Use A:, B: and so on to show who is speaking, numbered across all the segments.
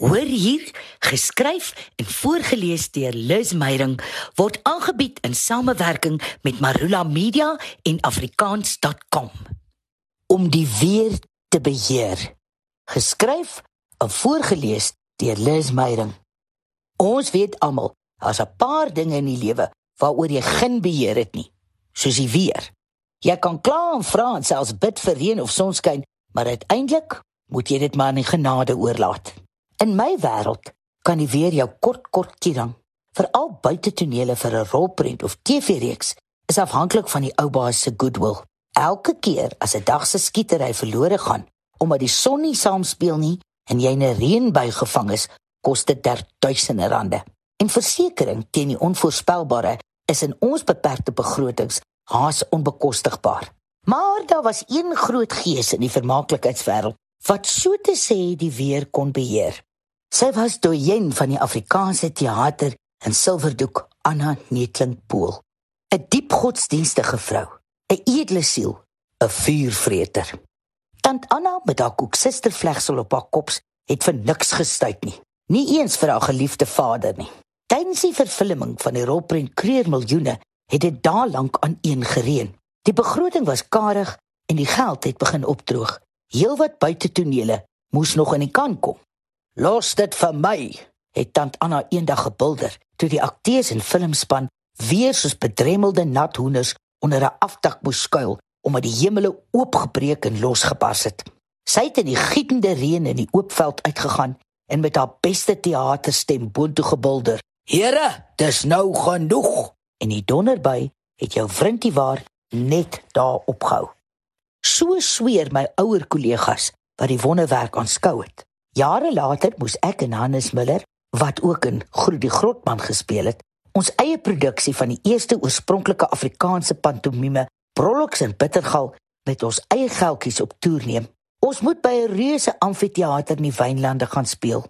A: Hoor hier, geskryf en voorgeles deur Liz Meyerink word aangebied in samewerking met Marula Media en afrikaans.com. Om die weer te beheer. Geskryf en voorgeles deur Liz Meyerink. Ons weet almal, daar's 'n paar dinge in die lewe waaroor jy geen beheer het nie, soos die weer. Jy kan kla en vra en selfs bid vir reën of sonskyn, maar uiteindelik moet jy dit maar aan die genade oorlaat. In my wêreld kan die weer jou kort kort kierang. Veral buite tonele vir 'n rolprent of TV-reeks is afhanklik van die ou baas se goodwill. Elke keer as 'n dag se skietery verlore gaan omdat die son nie saamspeel nie en jy 'n reënbui gevang is, kos dit duisende rande. En versekerings teen die onvoorspelbare is in ons beperkte begrotings haas onbekostigbaar. Maar daar was een groot gees in die vermaaklikheidswêreld wat so te sê die weer kon beheer. Sy was doyen van die Afrikaanse teater in Silverdoek, Anna Netling-Pool. 'n Diep godsdienstige vrou, 'n edele siel, 'n vuurvreter. Tant Anna met haar koeksustervlegsel op haar kop het vir niks gestuit nie, nie eens vir haar geliefde vader nie. Tydens die vervulling van die rolprent Kreer Miljoene het dit daar lank aan een gereën. Die begroting was karig en die geld het begin opdroog. Heelwat buitetonele moes nog in die kan kom. Los dit vir my, het tant Anna eendag gebulder toe die akteurs en filmspan weer soos bedremmelde nat hoenders onder 'n afdak moes skuil omdat die hemele oopgebreek en losgebars het. Sy het in die gietende reën in die oop veld uitgegaan en met haar beste teaterstem boontoe gebulder: "Here, dis nou genoeg." En die donderby het jou vriendie waar net daar opgehou. So sweer my ouer kollegas wat die wonderwerk aanskou het. Jare later moes ek en Hannes Miller, wat ook in Groet die Grotman gespeel het, ons eie produksie van die eerste oorspronklike Afrikaanse pantomime Prolox in Bittergal met ons eie geldjies op toer neem. Ons moet by 'n reuse amfitheater in die Wynlande gaan speel.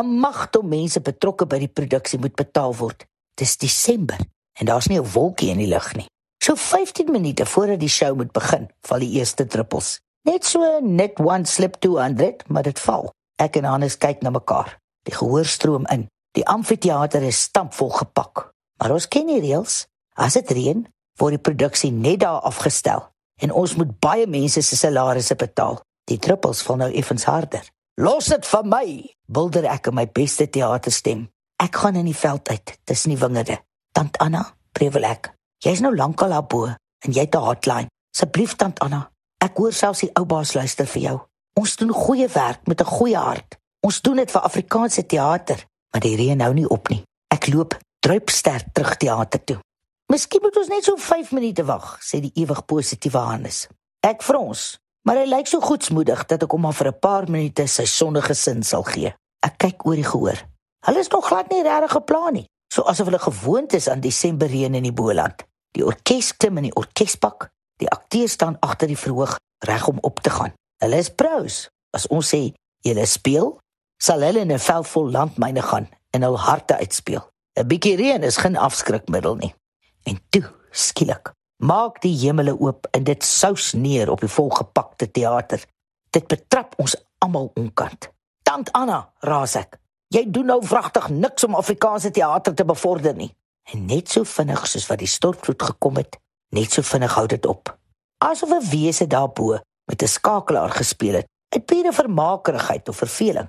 A: 'n Magte mense betrokke by die produksie moet betaal word. Dis Desember en daar's nie 'n wolkie in die lug nie. So 15 minute voordat die show moet begin, val die eerste druppels. Net so net one slip 200, maar dit val. Ek en Hannes kyk na mekaar. Die gehoor stroom in. Die amfitheater is stampvol gepak. Maar ons ken die reëls. As dit reën, word die produksie net daar afgestel en ons moet baie mense se salarisse betaal. Die druppels val nou effens harder. Los dit vir my, bulder ek in my beste teaterstem. Ek gaan in die veld uit tussen die wingerde. Tant Anna, prevel ek. Jy's nou lankal daar bo en jy het 'n hotline. Asseblief tant Anna, ek hoor selfs die ou baas luister vir jou. Ons doen goeie werk met 'n goeie hart. Ons doen dit vir Afrikaanse teater, maar die reën hou nie op nie. Ek loop druipster terug teater toe. Miskien moet ons net so 5 minute wag, sê die ewig positiewe Hannes. Ek frons, maar hy lyk so goedsmoedig dat ek hom maar vir 'n paar minute sy sonnige sin sal gee. Ek kyk oor die gehoor. Hulle is nog glad nie regtig geplan nie, so asof hulle gewoond is aan Desemberreën in die Boland. Die orkes klim in die orkespak. Die akteurs staan agter die verhoog reg om op te gaan. Hulle is pros. As ons sê julle speel, sal hulle in 'n veld vol landmyne gaan en hul harte uitspeel. 'n Bietjie reën is geen afskrikmiddel nie. En toe, skielik, maak die hemele oop en dit sous neer op die volgepakte teater. Dit betrap ons almal onkant. Tant Anna, raas ek. Jy doen nou vragtig niks om Afrikaanse teater te bevorder nie. En net so vinnig soos wat die stortvloed gekom het, net so vinnig hou dit op. Asof 'n wese daarbo met 'n skakelaar gespeel het, uit pure vermakerigheid of verveling.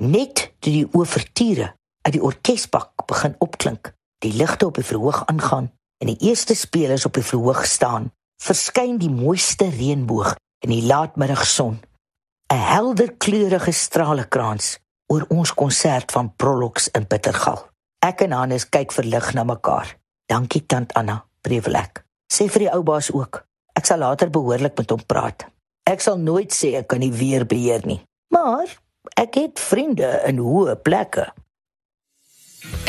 A: Net toe die oorverture uit die orkesbak begin opklink, die ligte op die verhoog aangaan en die eerste spelers op die verhoog staan, verskyn die mooiste reënboog in die laatmiddagson, 'n helder kleurige stralekrans oor ons konsert van Prolox in Bittergal. Ek en Hannes kyk verlig na mekaar. Dankie tant Anna, Prevelek. Sê vir die ou baas ook. Ek sal later behoorlik met hom praat. Ek sal nooit sê ek kan nie weer beheer nie, maar ek het vriende in hoë plekke.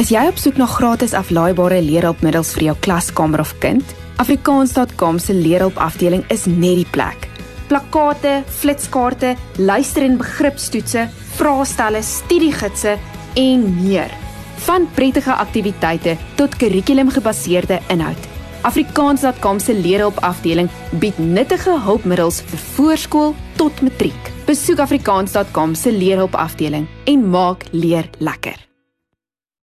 B: Is jy op soek na gratis aflaaibare leerhulpmiddels vir jou klaskamer of kind? Afrikaans.com se leerhulpafdeling is net die plek. Plakkate, flitskaarte, luister- en begripstoetse, vraestelle, studiegidse en meer. Van prettige aktiwiteite tot kurrikulumgebaseerde inhoud. Afrikaans.com se leerhulp afdeling bied nuttige hulpmiddels vir voorskool tot matriek. Besoek afrikaans.com se leerhulp afdeling en maak leer lekker.